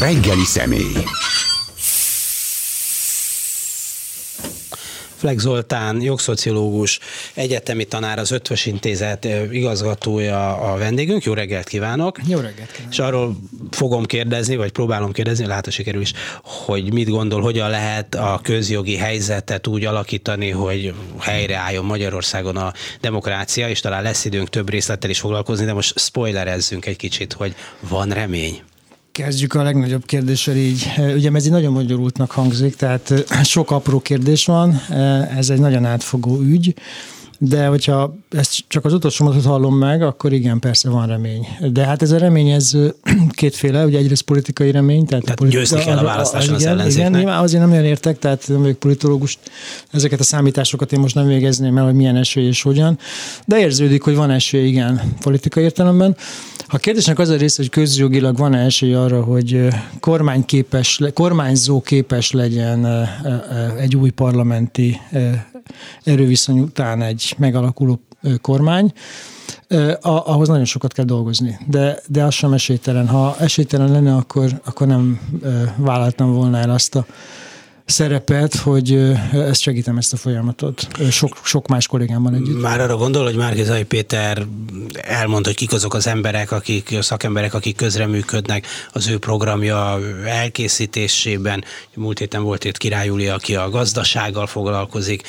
Reggeli személy. Flex Zoltán, jogszociológus, egyetemi tanár, az Ötvös Intézet igazgatója a vendégünk. Jó reggelt kívánok! Jó reggelt kívánok! És arról fogom kérdezni, vagy próbálom kérdezni, lehet, hogy sikerül is, hogy mit gondol, hogyan lehet a közjogi helyzetet úgy alakítani, hogy helyreálljon Magyarországon a demokrácia, és talán lesz időnk több részlettel is foglalkozni, de most spoilerezzünk egy kicsit, hogy van remény. Kezdjük a legnagyobb kérdéssel így. Ugye ez egy nagyon magyarultnak hangzik, tehát sok apró kérdés van, ez egy nagyon átfogó ügy. De hogyha ezt csak az utolsó mondatot hallom meg, akkor igen, persze van remény. De hát ez a remény, ez kétféle, ugye egyrészt politikai remény. Tehát, tehát politi- győzni kell a választáson az ellenzéknek. Igen, azért nem olyan értek, tehát nem vagyok politológus, ezeket a számításokat én most nem végezném el, hogy milyen esély és hogyan, de érződik, hogy van esély, igen, politikai értelemben. Ha a kérdésnek az a része, hogy közjogilag van esély arra, hogy kormányképes, kormányzó képes legyen egy új parlamenti erőviszony után egy megalakuló kormány, ahhoz nagyon sokat kell dolgozni, de, de az sem esélytelen. Ha esélytelen lenne, akkor, akkor nem vállaltam volna el azt a szerepet, hogy ezt segítem ezt a folyamatot sok, sok más kollégámmal együtt. Már arra gondol, hogy Márkizai Péter elmondta, hogy kik azok az emberek, akik, szakemberek, akik közreműködnek az ő programja elkészítésében. Múlt héten volt itt Király Júli, aki a gazdasággal foglalkozik,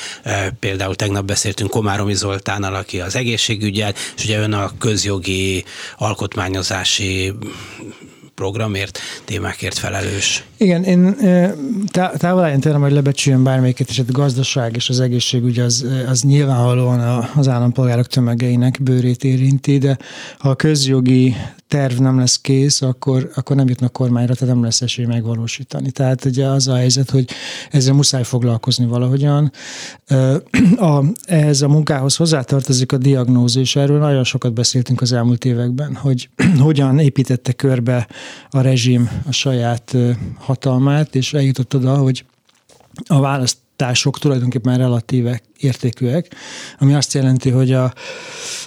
például tegnap beszéltünk Komáromi Zoltánnal, aki az egészségügyel, és ugye ön a közjogi alkotmányozási programért, témákért felelős. Igen, én távol tőlem, hogy lebecsüljön bármelyiket, és a gazdaság és az egészségügy az, az nyilvánvalóan az állampolgárok tömegeinek bőrét érinti, de ha a közjogi terv nem lesz kész, akkor, akkor nem jutnak kormányra, tehát nem lesz esély megvalósítani. Tehát ugye az a helyzet, hogy ezzel muszáj foglalkozni valahogyan. A, ehhez a munkához hozzátartozik a diagnózis, erről nagyon sokat beszéltünk az elmúlt években, hogy hogyan építette körbe a rezsim a saját hatalmát, és eljutott oda, hogy a választ választások tulajdonképpen relatíve értékűek, ami azt jelenti, hogy a,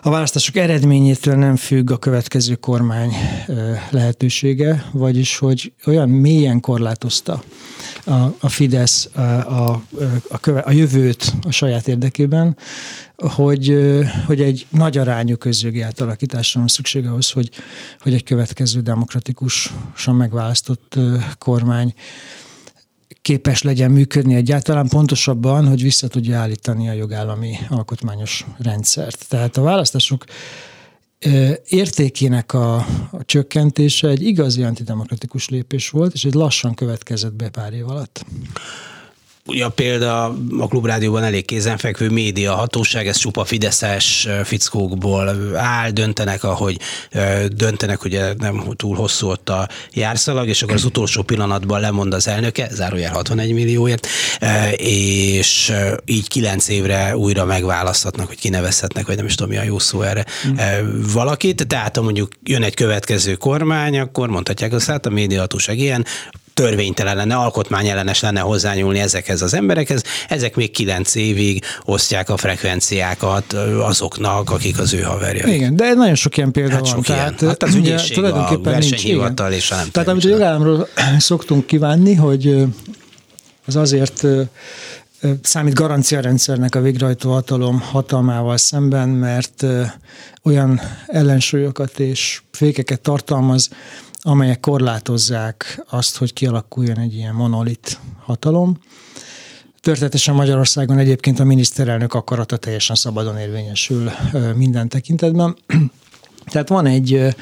a választások eredményétől nem függ a következő kormány lehetősége, vagyis hogy olyan mélyen korlátozta a, a Fidesz a, a, a, köve, a jövőt a saját érdekében, hogy, hogy egy nagy arányú közjogi átalakításra van szükség ahhoz, hogy, hogy egy következő demokratikusan megválasztott kormány képes legyen működni egyáltalán, pontosabban, hogy vissza tudja állítani a jogállami alkotmányos rendszert. Tehát a választások értékének a, a csökkentése egy igazi antidemokratikus lépés volt, és egy lassan következett be pár év alatt. Ugye a példa a klubrádióban elég kézenfekvő média hatóság, ez csupa fideszes fickókból áll, döntenek, ahogy döntenek, ugye nem túl hosszú ott a járszalag, és akkor az utolsó pillanatban lemond az elnöke, zárójel 61 millióért, és így kilenc évre újra megválaszthatnak, hogy kinevezhetnek, vagy nem is tudom, mi a jó szó erre mm. valakit. Tehát ha mondjuk jön egy következő kormány, akkor mondhatják azt, hát a médiahatóság ilyen, törvénytelen lenne, alkotmányellenes lenne hozzányúlni ezekhez az emberekhez. Ezek még kilenc évig osztják a frekvenciákat azoknak, akik az ő haverjai. Igen, de nagyon sok ilyen példa hát van. Tehát, ilyen. Hát az ügyészség, a versenyhivatal és a nem Tehát amit a jogállamról szoktunk kívánni, hogy az azért számít garanciarendszernek a végrehajtó hatalom hatalmával szemben, mert olyan ellensúlyokat és fékeket tartalmaz, amelyek korlátozzák azt, hogy kialakuljon egy ilyen monolit hatalom. Történetesen Magyarországon egyébként a miniszterelnök akarata teljesen szabadon érvényesül minden tekintetben. Tehát van egy,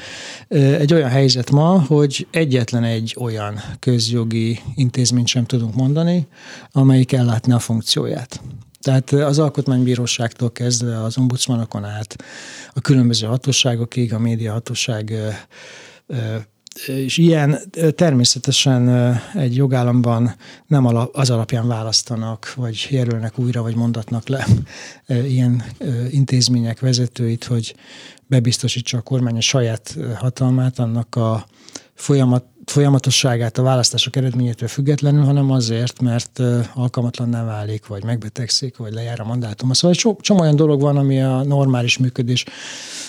egy olyan helyzet ma, hogy egyetlen egy olyan közjogi intézményt sem tudunk mondani, amelyik ellátna a funkcióját. Tehát az alkotmánybíróságtól kezdve az ombudsmanokon át a különböző hatóságokig, a médiahatóság és ilyen természetesen egy jogállamban nem az alapján választanak, vagy jelölnek újra, vagy mondatnak le ilyen intézmények vezetőit, hogy bebiztosítsa a kormány a saját hatalmát, annak a folyamat, folyamatosságát a választások eredményétől függetlenül, hanem azért, mert alkalmatlanná válik, vagy megbetegszik, vagy lejár a mandátuma. Szóval egy csomó olyan dolog van, ami a normális működés.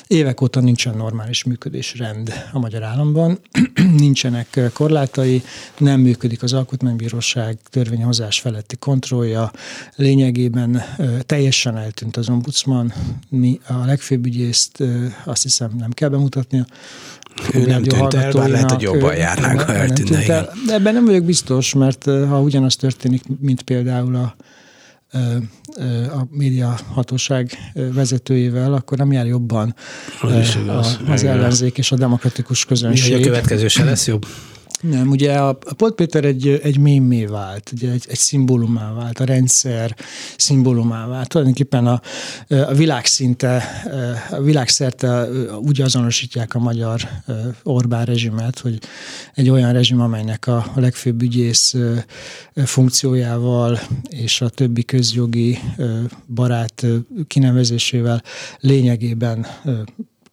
Évek óta nincsen normális működés rend a magyar államban, nincsenek korlátai, nem működik az alkotmánybíróság törvényhozás feletti kontrollja, lényegében teljesen eltűnt az ombudsman, a legfőbb ügyészt azt hiszem nem kell bemutatnia, ő nem tűnt el, bár lehet, hogy jobban járnánk, ha eltűnne. El. De ebben nem vagyok biztos, mert ha ugyanaz történik, mint például a, a média hatóság vezetőjével, akkor nem jár jobban az, az, az ellenzék és a demokratikus közönség. Mi, a következő se lesz jobb? Nem, ugye a, a Polt Péter egy, egy mémé vált, ugye egy, egy szimbólumá vált, a rendszer szimbólumá vált. Tulajdonképpen a, a világszinte, a világszerte úgy azonosítják a magyar Orbán rezsimet, hogy egy olyan rezsim, amelynek a, legfőbb ügyész funkciójával és a többi közjogi barát kinevezésével lényegében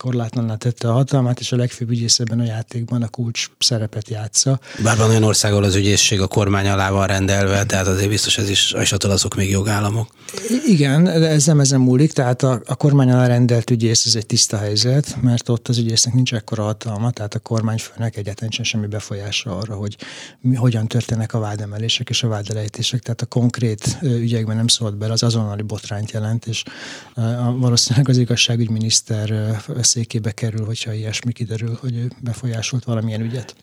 korlátlanná tette a hatalmát, és a legfőbb ügyész ebben a játékban a kulcs szerepet játsza. Bár van olyan ország, ahol az ügyészség a kormány alá van rendelve, tehát azért biztos ez is, és attól azok még jogállamok. Igen, de ez nem ezen múlik, tehát a, a kormány alá rendelt ügyész ez egy tiszta helyzet, mert ott az ügyésznek nincs ekkora hatalma, tehát a kormányfőnek egyáltalán sem semmi befolyása arra, hogy mi, hogyan történnek a vádemelések és a vádelejtések, tehát a konkrét ügyekben nem szólt be, az azonnali botrányt jelent, és valószínűleg az igazságügyminiszter székébe kerül, hogyha ilyesmi kiderül, hogy ő befolyásolt valamilyen ügyet.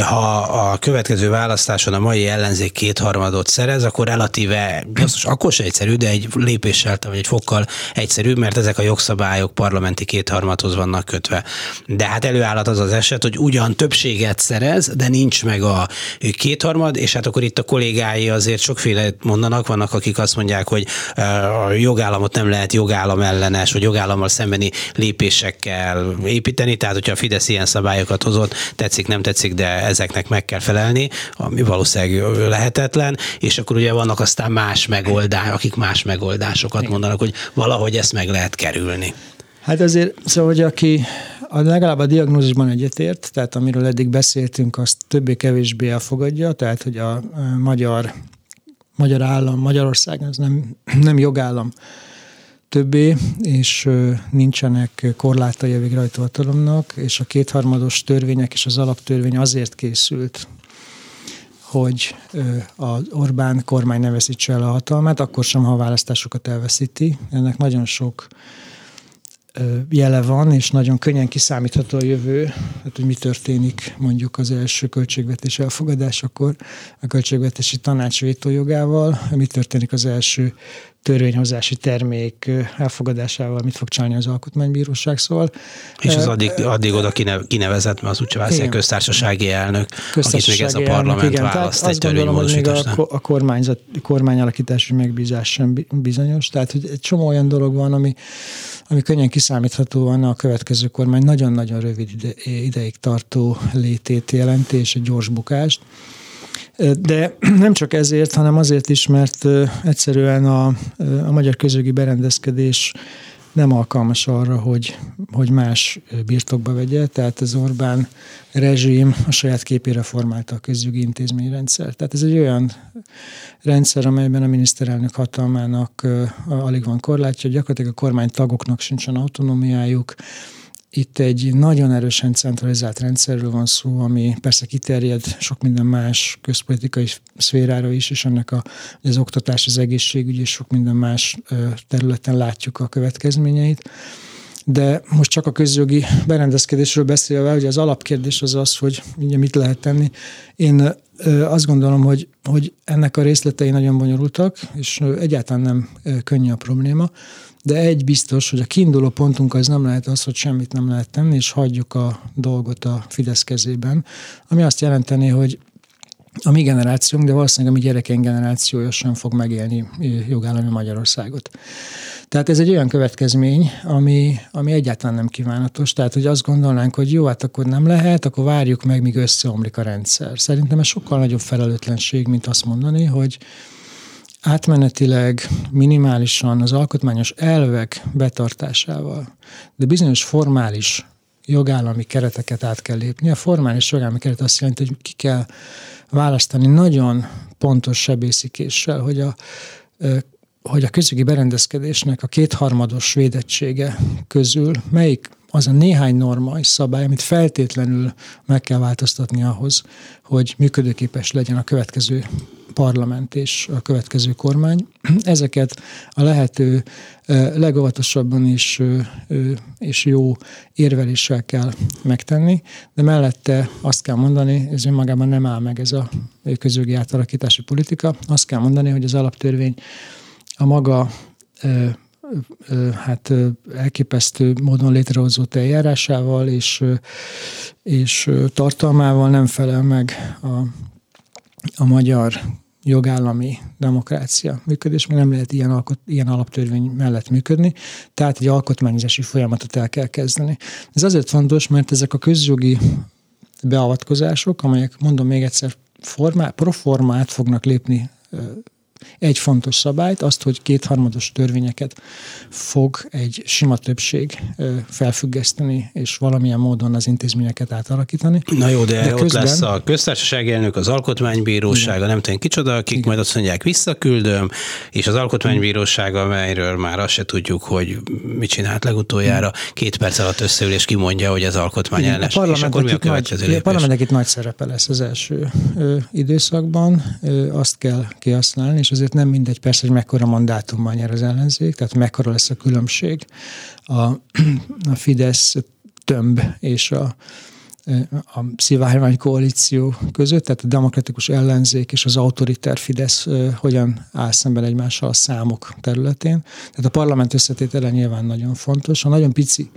Ha a következő választáson a mai ellenzék kétharmadot szerez, akkor relatíve, most akkor se egyszerű, de egy lépéssel, vagy egy fokkal egyszerű, mert ezek a jogszabályok parlamenti kétharmadhoz vannak kötve. De hát előállhat az az eset, hogy ugyan többséget szerez, de nincs meg a kétharmad, és hát akkor itt a kollégái azért sokféle mondanak, vannak, akik azt mondják, hogy a jogállamot nem lehet jogállam ellenes, vagy jogállammal szembeni lépésekkel építeni, tehát hogyha a Fidesz ilyen szabályokat hozott, tetszik, nem tetszik, de ezeknek meg kell felelni, ami valószínűleg lehetetlen, és akkor ugye vannak aztán más megoldások, akik más megoldásokat Igen. mondanak, hogy valahogy ezt meg lehet kerülni. Hát azért, szóval, hogy aki a, legalább a diagnózisban egyetért, tehát amiről eddig beszéltünk, azt többé-kevésbé elfogadja, tehát hogy a magyar, magyar állam, Magyarország az nem, nem jogállam többé, és nincsenek korlátai a végrehajtó hatalomnak, és a kétharmados törvények és az alaptörvény azért készült, hogy az Orbán kormány ne veszítse el a hatalmát, akkor sem, ha a választásokat elveszíti. Ennek nagyon sok jele van, és nagyon könnyen kiszámítható a jövő, hát, hogy mi történik mondjuk az első költségvetés elfogadásakor, a költségvetési tanács vétójogával, mi történik az első törvényhozási termék elfogadásával mit fog csinálni az alkotmánybíróság, szóval. És az addig, addig oda kinevezett, mert az úgyse válsz köztársasági elnök, köztársasági akit még ez a parlament elnök, igen. választ egy még a, a kormányzat, kormányalakítási megbízás sem bizonyos, tehát hogy egy csomó olyan dolog van, ami, ami könnyen kiszámíthatóan a következő kormány nagyon-nagyon rövid ide, ideig tartó létét jelenti, és egy gyors bukást. De nem csak ezért, hanem azért is, mert egyszerűen a, a magyar közögi berendezkedés nem alkalmas arra, hogy, hogy más birtokba vegye, tehát az Orbán rezsim a saját képére formálta a közjogi intézményrendszer. Tehát ez egy olyan rendszer, amelyben a miniszterelnök hatalmának alig van korlátja, gyakorlatilag a kormány tagoknak sincsen autonómiájuk, itt egy nagyon erősen centralizált rendszerről van szó, ami persze kiterjed sok minden más közpolitikai szférára is, és ennek a, az oktatás, az egészségügy és sok minden más területen látjuk a következményeit. De most csak a közjogi berendezkedésről beszélve, hogy az alapkérdés az az, hogy ugye mit lehet tenni. Én azt gondolom, hogy, hogy ennek a részletei nagyon bonyolultak, és egyáltalán nem könnyű a probléma. De egy biztos, hogy a kiinduló pontunk az nem lehet az, hogy semmit nem lehet tenni, és hagyjuk a dolgot a Fidesz kezében, ami azt jelenteni, hogy a mi generációnk, de valószínűleg a mi gyerekeink generációja sem fog megélni jogállami Magyarországot. Tehát ez egy olyan következmény, ami, ami egyáltalán nem kívánatos. Tehát, hogy azt gondolnánk, hogy jó, hát akkor nem lehet, akkor várjuk meg, míg összeomlik a rendszer. Szerintem ez sokkal nagyobb felelőtlenség, mint azt mondani, hogy átmenetileg, minimálisan az alkotmányos elvek betartásával, de bizonyos formális jogállami kereteket át kell lépni. A formális jogállami keret azt jelenti, hogy ki kell választani nagyon pontos sebészikéssel, hogy a hogy a közügyi berendezkedésnek a kétharmados védettsége közül melyik az a néhány norma és szabály, amit feltétlenül meg kell változtatni ahhoz, hogy működőképes legyen a következő parlament és a következő kormány. Ezeket a lehető legóvatosabban is és jó érveléssel kell megtenni, de mellette azt kell mondani, ez önmagában nem áll meg ez a közögi átalakítási politika, azt kell mondani, hogy az alaptörvény a maga hát elképesztő módon létrehozott eljárásával és, és tartalmával nem felel meg a, a magyar jogállami demokrácia működés, mert nem lehet ilyen, alkot, ilyen alaptörvény mellett működni, tehát egy alkotmányozási folyamatot el kell kezdeni. Ez azért fontos, mert ezek a közjogi beavatkozások, amelyek mondom még egyszer formá, proformát fognak lépni egy fontos szabályt, azt, hogy kétharmados törvényeket fog egy sima többség felfüggeszteni, és valamilyen módon az intézményeket átalakítani. Na jó, de, de ott közben... lesz a köztársasági elnök, az alkotmánybírósága, nem tudom kicsoda, akik Igen. majd azt mondják, visszaküldöm, és az alkotmánybíróság, amelyről már azt se tudjuk, hogy mit csinált legutoljára, két perc alatt összeül, és kimondja, hogy ez alkotmány ellenes. És akkor mi a nagy, A parlamentnek itt nagy szerepe lesz az első ö, időszakban, ö, azt kell kihasználni, és azért nem mindegy persze, hogy mekkora mandátummal nyer az ellenzék, tehát mekkora lesz a különbség a, a Fidesz tömb és a, a szivárvány koalíció között, tehát a demokratikus ellenzék és az autoriter Fidesz hogyan áll szemben egymással a számok területén. Tehát a parlament összetétele nyilván nagyon fontos. Ha nagyon pici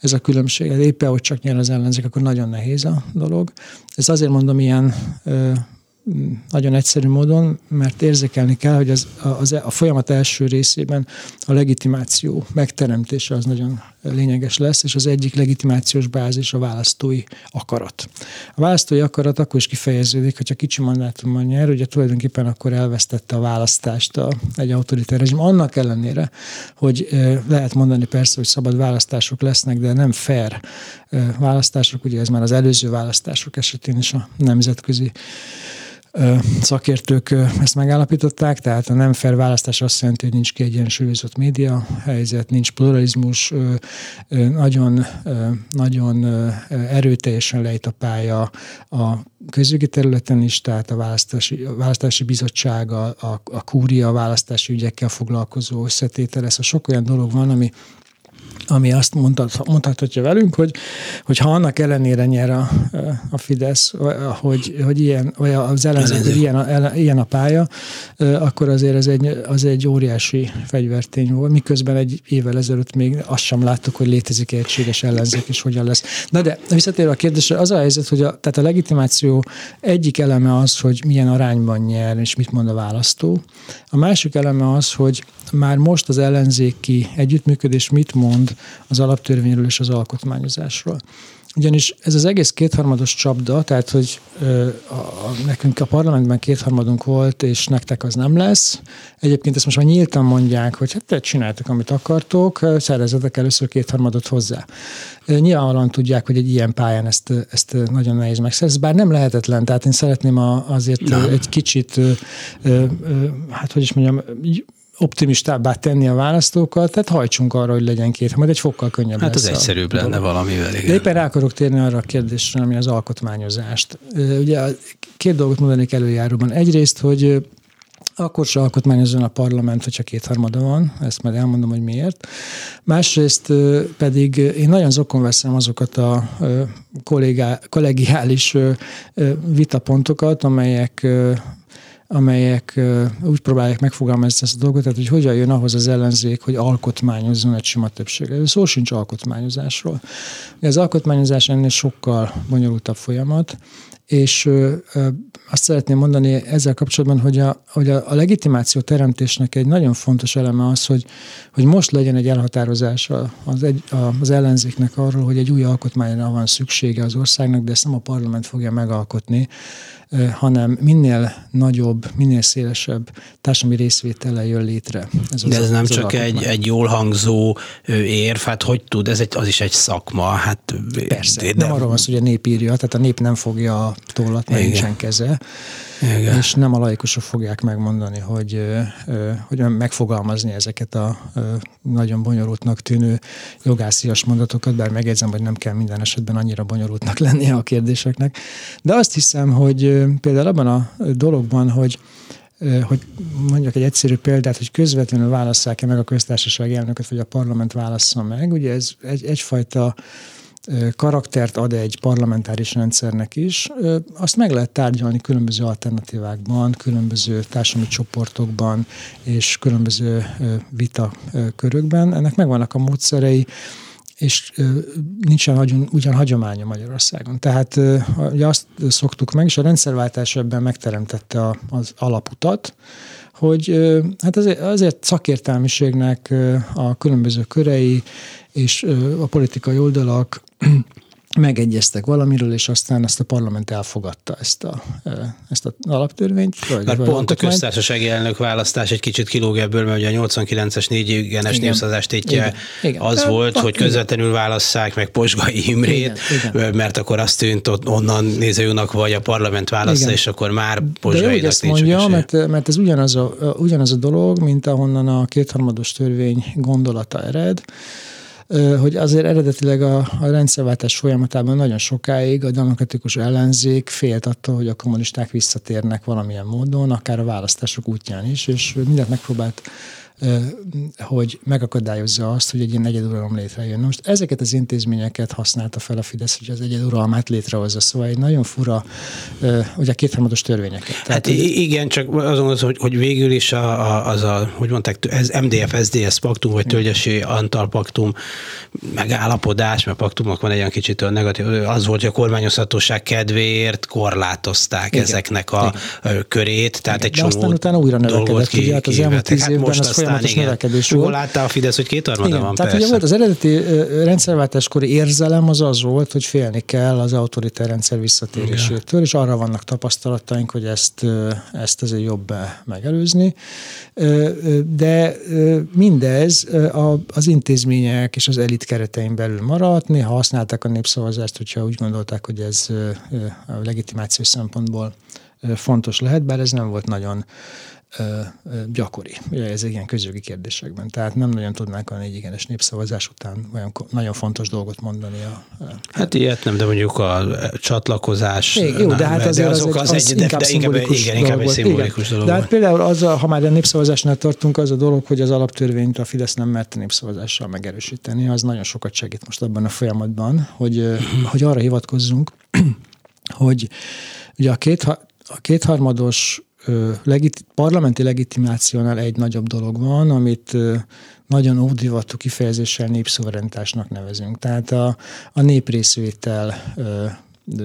ez a különbség, éppen, hogy csak nyer az ellenzék, akkor nagyon nehéz a dolog. Ez azért mondom ilyen nagyon egyszerű módon, mert érzékelni kell, hogy az, az, a folyamat első részében a legitimáció megteremtése az nagyon lényeges lesz, és az egyik legitimációs bázis a választói akarat. A választói akarat akkor is kifejeződik, hogyha kicsi mandátummal nyer, ugye tulajdonképpen akkor elvesztette a választást a, egy autoritár rezsim. Annak ellenére, hogy lehet mondani persze, hogy szabad választások lesznek, de nem fair választások, ugye ez már az előző választások esetén is a nemzetközi szakértők ezt megállapították, tehát a nem fair választás azt jelenti, hogy nincs kiegyensúlyozott média helyzet, nincs pluralizmus, nagyon, nagyon erőteljesen lejt a pálya a közügyi területen is, tehát a választási, a választási bizottság, a, a, a kúria, a választási ügyekkel foglalkozó összetétel, ez a sok olyan dolog van, ami ami azt mondhat, mondhatja velünk, hogy, hogy ha annak ellenére nyer a, a Fidesz, hogy, hogy ilyen, vagy az ellenzék, hogy ilyen a, ilyen a pálya, akkor azért ez egy, az egy óriási fegyvertény volt, miközben egy évvel ezelőtt még azt sem láttuk, hogy létezik egy egységes ellenzék, és hogyan lesz. Na de visszatérve a kérdésre, az a helyzet, hogy a, tehát a legitimáció egyik eleme az, hogy milyen arányban nyer, és mit mond a választó. A másik eleme az, hogy már most az ellenzéki együttműködés mit mond az alaptörvényről és az alkotmányozásról. Ugyanis ez az egész kétharmados csapda, tehát hogy ö, a, nekünk a parlamentben kétharmadunk volt, és nektek az nem lesz. Egyébként ezt most már nyíltan mondják, hogy hát te csináltak, amit akartok, szerezetek először kétharmadot hozzá. Nyilvánvalóan tudják, hogy egy ilyen pályán ezt, ezt nagyon nehéz megszerezni, bár nem lehetetlen, tehát én szeretném a, azért nem. egy kicsit, ö, ö, hát hogy is mondjam, optimistábbá tenni a választókat, tehát hajtsunk arra, hogy legyen két, majd egy fokkal könnyebb Hát lesz az egyszerűbb lenne dolog. valamivel, igen. De éppen rá akarok térni arra a kérdésre, ami az alkotmányozást. Ugye két dolgot mondanék előjáróban. Egyrészt, hogy akkor se alkotmányozzon a parlament, hogyha kétharmada van, ezt majd elmondom, hogy miért. Másrészt pedig én nagyon zokon veszem azokat a kollégá, kollegiális vitapontokat, amelyek amelyek úgy próbálják megfogalmazni ezt a dolgot, tehát hogy hogyan jön ahhoz az ellenzék, hogy alkotmányozzon egy sima többséggel. Szó sincs alkotmányozásról. Az alkotmányozás ennél sokkal bonyolultabb folyamat, és azt szeretném mondani ezzel kapcsolatban, hogy a, hogy a, legitimáció teremtésnek egy nagyon fontos eleme az, hogy, hogy most legyen egy elhatározás az, egy, az ellenzéknek arról, hogy egy új alkotmányra van szüksége az országnak, de ezt nem a parlament fogja megalkotni, hanem minél nagyobb, minél szélesebb társadalmi részvétele jön létre. Ez De ez az, nem az csak egy, egy jól hangzó érv, hát hogy tud, ez egy, az is egy szakma. Hát, Persze, de nem arról van szó, hogy a nép írja, tehát a nép nem fogja a tollat, mert nincsen keze. Igen. és nem a laikusok fogják megmondani, hogy, hogy megfogalmazni ezeket a nagyon bonyolultnak tűnő jogászias mondatokat, bár megjegyzem, hogy nem kell minden esetben annyira bonyolultnak lennie a kérdéseknek. De azt hiszem, hogy például abban a dologban, hogy hogy mondjak egy egyszerű példát, hogy közvetlenül válasszák-e meg a köztársaság elnököt, vagy a parlament válassza meg. Ugye ez egy, egyfajta karaktert ad egy parlamentáris rendszernek is, azt meg lehet tárgyalni különböző alternatívákban, különböző társadalmi csoportokban és különböző vita körökben. Ennek megvannak a módszerei, és nincsen ugyan hagyománya Magyarországon. Tehát ugye azt szoktuk meg, és a rendszerváltás ebben megteremtette az alaputat, hogy hát azért, azért szakértelmiségnek a különböző körei és a politikai oldalak megegyeztek valamiről, és aztán ezt a parlament elfogadta ezt a, ezt a alaptörvényt. Vagy, Mert vagy pont a köztársasági elnök választás egy kicsit kilóg ebből, mert ugye a 89-es négy igenes népszavazás tétje igen, az igen. volt, hogy közvetlenül válasszák meg Posgai Imrét, igen, igen. mert akkor azt tűnt, onnan nézőjónak vagy a parlament választa, és akkor már Posgai ezt mondja, mert, mert ez ugyanaz a, ugyanaz a dolog, mint ahonnan a kétharmados törvény gondolata ered, hogy azért eredetileg a, a rendszerváltás folyamatában nagyon sokáig a demokratikus ellenzék félt attól, hogy a kommunisták visszatérnek valamilyen módon, akár a választások útján is, és mindent megpróbált hogy megakadályozza azt, hogy egy ilyen egyeduralom létrejön. Most ezeket az intézményeket használta fel a Fidesz, hogy az egyeduralmát létrehozza. Szóval egy nagyon fura, ugye kétharmados törvényeket. Tehát, hát igen, csak azon az, hogy, hogy végül is a, a, az a, hogy mondták, ez MDF-SZDSZ paktum, vagy Tölgyesi Antal paktum megállapodás, mert paktumok van egy olyan kicsit olyan negatív, az volt, hogy a kormányozhatóság kedvéért korlátozták igen, ezeknek a igen. körét, tehát igen, egy csomó aztán utána újra növekedett, ugye, hát az elmúlt tíz hát évben most az folyamatos igen. növekedés volt. Látta a Fidesz, hogy kétharmada igen, van, Tehát persze. ugye volt az eredeti rendszerváltáskori érzelem az az volt, hogy félni kell az autoritár rendszer visszatérésétől, és arra vannak tapasztalataink, hogy ezt, ezt azért jobb megelőzni. De mindez az intézmények és az elit keretein belül maradt. Néha használták a népszavazást, hogyha úgy gondolták, hogy ez a legitimáció szempontból fontos lehet, bár ez nem volt nagyon gyakori. Ugye ez ilyen közjogi kérdésekben. Tehát nem nagyon tudnánk a négy igenes népszavazás után olyan nagyon fontos dolgot mondani. A, a hát ilyet nem, de mondjuk a csatlakozás. É, jó, de hát azért az, az, az, az egy, inkább de, szimbolikus igen, inkább egy szimbolikus igen. dolog. De hát például az, a, ha már a népszavazásnál tartunk, az a dolog, hogy az alaptörvényt a Fidesz nem merte népszavazással megerősíteni, az nagyon sokat segít most abban a folyamatban, hogy, hogy arra hivatkozzunk, hogy ugye a, két, a kétharmados legit, parlamenti legitimációnál egy nagyobb dolog van, amit nagyon ódivatú kifejezéssel népszuverenitásnak nevezünk. Tehát a, a néprészvétel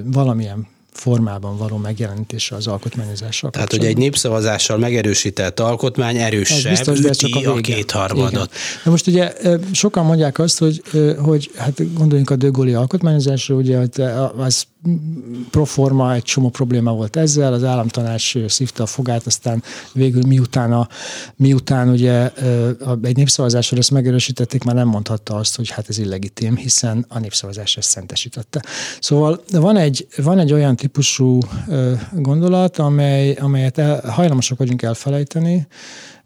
valamilyen formában való megjelenítése az alkotmányozással. Tehát, hogy egy népszavazással megerősített alkotmány erősebb biztos, de csak a, a kétharmadot. Na most ugye sokan mondják azt, hogy, hogy hát gondoljunk a dögoli alkotmányozásra, ugye az proforma egy csomó probléma volt ezzel, az államtanács szívta a fogát, aztán végül miután, a, miután ugye egy népszavazásról ezt megerősítették, már nem mondhatta azt, hogy hát ez illegitim, hiszen a népszavazás ezt szentesítette. Szóval van egy, van egy olyan típusú gondolat, amely, amelyet el, hajlamosak vagyunk elfelejteni,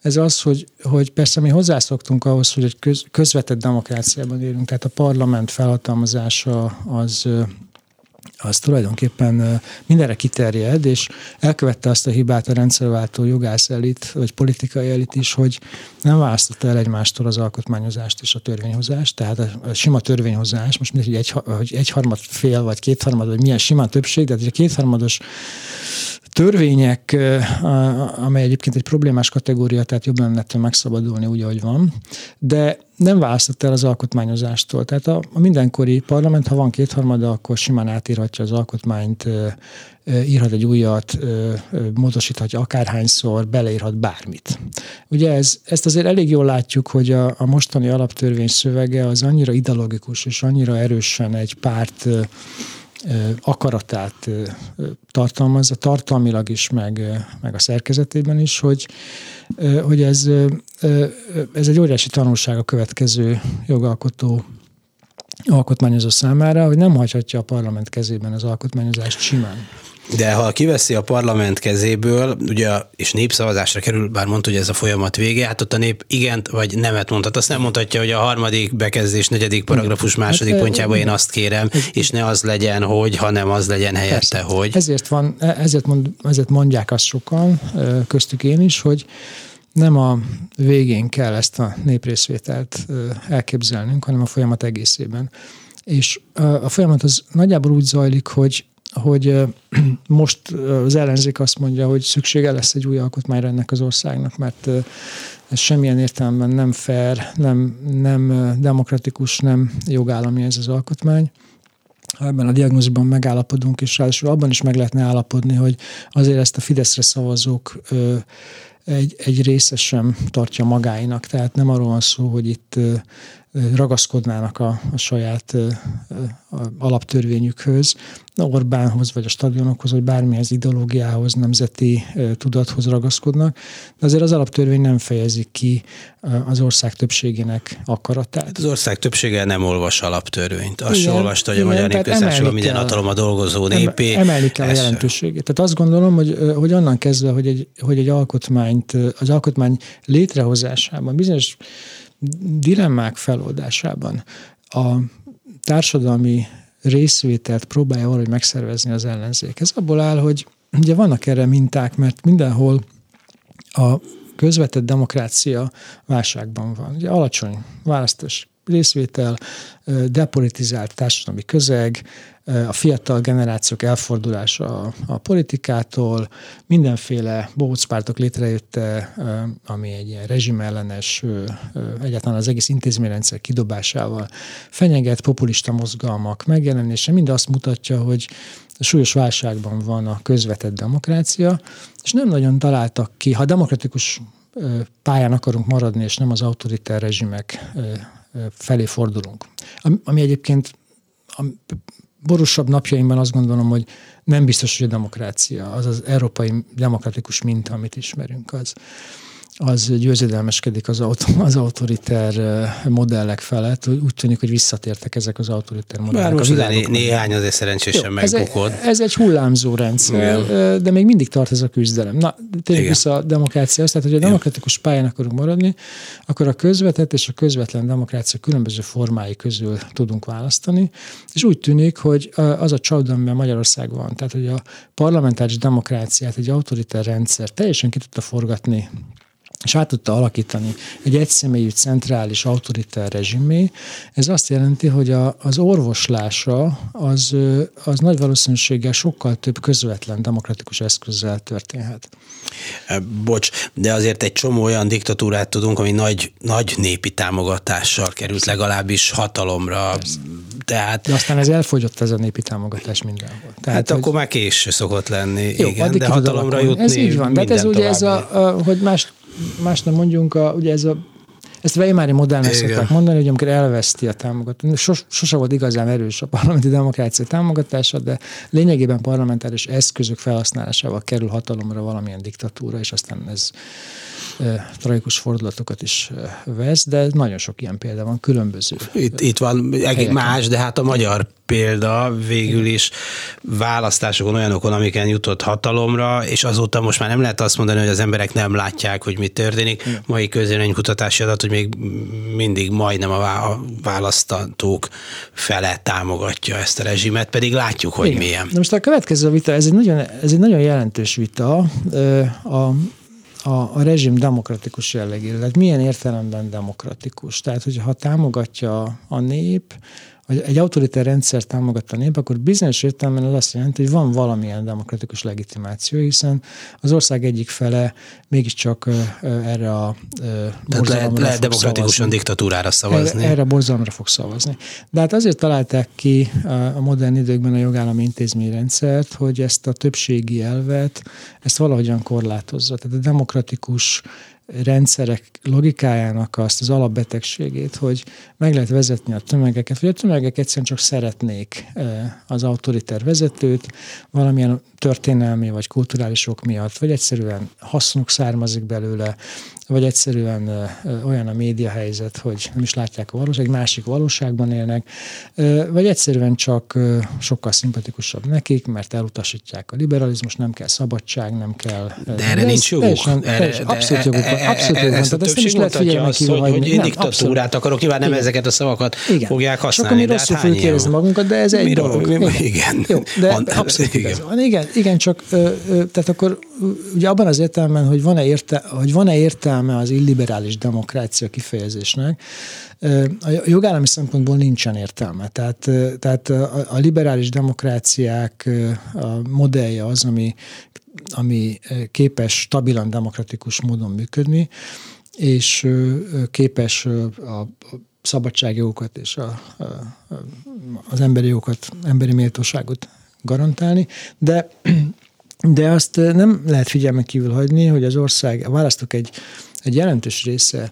ez az, hogy, hogy persze mi hozzászoktunk ahhoz, hogy egy köz, közvetett demokráciában élünk, tehát a parlament felhatalmazása az az tulajdonképpen mindenre kiterjed, és elkövette azt a hibát a rendszerváltó jogász elit, vagy politikai elit is, hogy nem választotta el egymástól az alkotmányozást és a törvényhozást, tehát a sima törvényhozás, most mindegy, hogy egy, hogy egyharmad fél, vagy kétharmad, vagy milyen sima többség, de egy kétharmados törvények, amely egyébként egy problémás kategória, tehát jobb lenne megszabadulni úgy, ahogy van, de nem választott el az alkotmányozástól. Tehát a, a mindenkori parlament, ha van kétharmada, akkor simán átírhatja az alkotmányt, írhat egy újat, módosíthatja akárhányszor, beleírhat bármit. Ugye ez, ezt azért elég jól látjuk, hogy a, a mostani alaptörvény szövege az annyira ideologikus és annyira erősen egy párt akaratát tartalmazza, tartalmilag is, meg, meg a szerkezetében is, hogy, hogy ez, ez egy óriási tanulság a következő jogalkotó alkotmányozó számára, hogy nem hagyhatja a parlament kezében az alkotmányozást simán. De ha kiveszi a parlament kezéből, ugye, és népszavazásra kerül, bár mondta, hogy ez a folyamat vége, hát ott a nép igent vagy nemet mondhat. Azt nem mondhatja, hogy a harmadik bekezdés, negyedik paragrafus második hát, pontjában én azt kérem, és ne az legyen, hogy, hanem az legyen helyette, persze. hogy. Ezért, van, ezért, mond, ezért mondják azt sokan, köztük én is, hogy nem a végén kell ezt a néprészvételt elképzelnünk, hanem a folyamat egészében. És a folyamat az nagyjából úgy zajlik, hogy hogy most az ellenzék azt mondja, hogy szüksége lesz egy új alkotmányra ennek az országnak, mert ez semmilyen értelemben nem fair, nem, nem demokratikus, nem jogállami ez az alkotmány. Ha ebben a diagnózisban megállapodunk, és ráadásul abban is meg lehetne állapodni, hogy azért ezt a Fideszre szavazók egy, egy része sem tartja magáinak. Tehát nem arról van szó, hogy itt ragaszkodnának a, a saját a alaptörvényükhöz, Orbánhoz, vagy a stadionokhoz, vagy bármilyen ideológiához, nemzeti tudathoz ragaszkodnak, de azért az alaptörvény nem fejezi ki az ország többségének akaratát. Hát az ország többsége nem olvas alaptörvényt. Azt sem olvasta, hogy a Magyar Népköztársaság minden hatalom a dolgozó népé. Emelni kell a jelentőségét. Tehát azt gondolom, hogy, hogy onnan kezdve, hogy egy, hogy egy alkotmányt, az alkotmány létrehozásában bizonyos dilemmák feloldásában a társadalmi részvételt próbálja valahogy megszervezni az ellenzék. Ez abból áll, hogy ugye vannak erre minták, mert mindenhol a közvetett demokrácia válságban van. Ugye alacsony választás részvétel, depolitizált társadalmi közeg, a fiatal generációk elfordulása a, politikától, mindenféle bohócpártok létrejötte, ami egy ilyen rezsimellenes, egyáltalán az egész intézményrendszer kidobásával fenyeget populista mozgalmak megjelenése, mind azt mutatja, hogy súlyos válságban van a közvetett demokrácia, és nem nagyon találtak ki, ha demokratikus pályán akarunk maradni, és nem az autoritár rezsimek felé fordulunk. Ami egyébként a borúsabb napjaimban azt gondolom, hogy nem biztos, hogy a demokrácia, az az európai demokratikus minta, amit ismerünk, az, az győzedelmeskedik az, aut- az autoriter modellek felett. Úgy tűnik, hogy visszatértek ezek az autoriter modellek. Bár most a né- néhány azért szerencsésen megbukott. Ez, ez egy hullámzó rendszer, Igen. de még mindig tart ez a küzdelem. Na, tényleg vissza a demokrácia. Tehát, hogy a demokratikus pályán akarunk maradni, akkor a közvetett és a közvetlen demokrácia különböző formái közül tudunk választani. És úgy tűnik, hogy az a csapda, amiben Magyarország van, tehát, hogy a parlamentáris demokráciát, egy autoriter rendszer teljesen ki tudta forgatni és át tudta alakítani egy egyszemélyű centrális autoritár rezsimé. Ez azt jelenti, hogy a, az orvoslása az, az nagy valószínűséggel sokkal több közvetlen demokratikus eszközzel történhet. Bocs, de azért egy csomó olyan diktatúrát tudunk, ami nagy, nagy népi támogatással került legalábbis hatalomra. Persze. Tehát, de aztán ez elfogyott ez a népi támogatás mindenhol. Tehát, hát hogy... akkor már késő szokott lenni. Jó, igen, de hatalomra jutni Ez így van, de ez ugye ez a, a, hogy más más nem mondjunk, a, ugye ez a ezt Weimári modellnek szokták mondani, hogy amikor elveszti a támogatást, sos, sose volt igazán erős a parlamenti demokrácia támogatása, de lényegében parlamentáris eszközök felhasználásával kerül hatalomra valamilyen diktatúra, és aztán ez tragikus fordulatokat is vesz, de nagyon sok ilyen példa van, különböző. Itt, itt van egy más, de hát a magyar példa végül is választásokon olyanokon, amiken jutott hatalomra, és azóta most már nem lehet azt mondani, hogy az emberek nem látják, hogy mi történik. Mai kutatási adat, hogy még mindig majdnem a választatók fele támogatja ezt a rezsimet, pedig látjuk, hogy Igen. milyen. Na most a következő vita, ez egy nagyon, ez egy nagyon jelentős vita. A, a, a rezsim demokratikus jellegére. Tehát milyen értelemben demokratikus? Tehát, hogyha támogatja a nép, hogy egy autoritár rendszer támogatta a nép, akkor bizonyos értelemben az azt jelenti, hogy van valamilyen demokratikus legitimáció, hiszen az ország egyik fele mégiscsak erre a Tehát lehet, lehet demokratikusan szavazni. diktatúrára szavazni. Erre, erre borzalomra fog szavazni. De hát azért találták ki a modern időkben a jogállami intézményrendszert, hogy ezt a többségi elvet, ezt valahogyan korlátozza. Tehát a demokratikus rendszerek logikájának azt az alapbetegségét, hogy meg lehet vezetni a tömegeket, vagy a tömegek egyszerűen csak szeretnék az autoriter vezetőt valamilyen történelmi vagy kulturális ok miatt, vagy egyszerűen hasznuk származik belőle, vagy egyszerűen olyan a média helyzet, hogy nem is látják a valóság, egy másik valóságban élnek, vagy egyszerűen csak sokkal szimpatikusabb nekik, mert elutasítják a liberalizmus, nem kell szabadság, nem kell... De erre nincs joguk. Teljesen, teljesen, abszolút joguk van. Abszolút van. Tehát ezt nem is lehet figyelni azt, hogy, hogy én diktatúrát akarok, nyilván nem igen. ezeket a szavakat igen. fogják használni. Csak ami rosszul hát fölkérezni magunkat, de ez egy dolog. Igen. Jó, de abszolút igen. igen, igen, csak tehát akkor ugye abban az értelemben, hogy van-e, érte, hogy van-e értelme az illiberális demokrácia kifejezésnek, a jogállami szempontból nincsen értelme. Tehát, tehát a, liberális demokráciák a modellje az, ami, ami képes stabilan demokratikus módon működni, és képes a szabadságjogokat és a, a, az emberi jogokat, emberi méltóságot garantálni, de de azt nem lehet figyelmen kívül hagyni, hogy az ország, a választók egy, egy jelentős része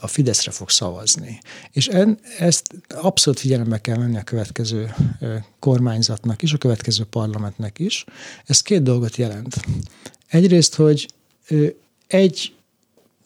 a Fideszre fog szavazni. És en, ezt abszolút figyelembe kell venni a következő kormányzatnak is, a következő parlamentnek is. Ez két dolgot jelent. Egyrészt, hogy egy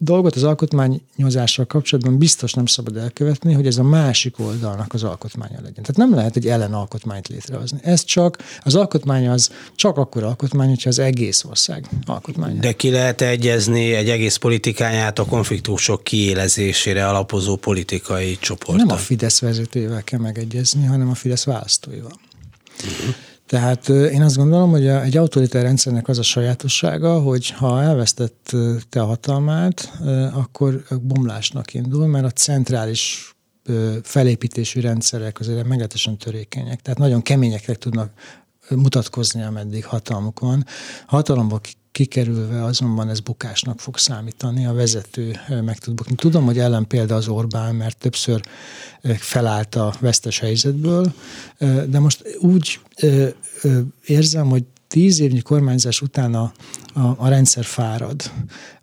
dolgot az alkotmányozással kapcsolatban biztos nem szabad elkövetni, hogy ez a másik oldalnak az alkotmánya legyen. Tehát nem lehet egy ellenalkotmányt létrehozni. Ez csak, az alkotmány az csak akkor alkotmány, hogyha az egész ország alkotmánya. De ki lehet egyezni egy egész politikáját a konfliktusok kiélezésére alapozó politikai csoport? Nem a Fidesz vezetőjével kell megegyezni, hanem a Fidesz választóival. Uh-huh. Tehát én azt gondolom, hogy egy autoritár rendszernek az a sajátossága, hogy ha elvesztette a hatalmát, akkor bomlásnak indul, mert a centrális felépítésű rendszerek azért meglehetősen törékenyek. Tehát nagyon keményeknek tudnak mutatkozni, ameddig hatalmuk van. Hatalomba kikerülve azonban ez bukásnak fog számítani, a vezető meg tud bukni. Tudom, hogy ellen példa az Orbán, mert többször felállt a vesztes helyzetből, de most úgy érzem, hogy tíz évnyi kormányzás után a, a, a rendszer fárad.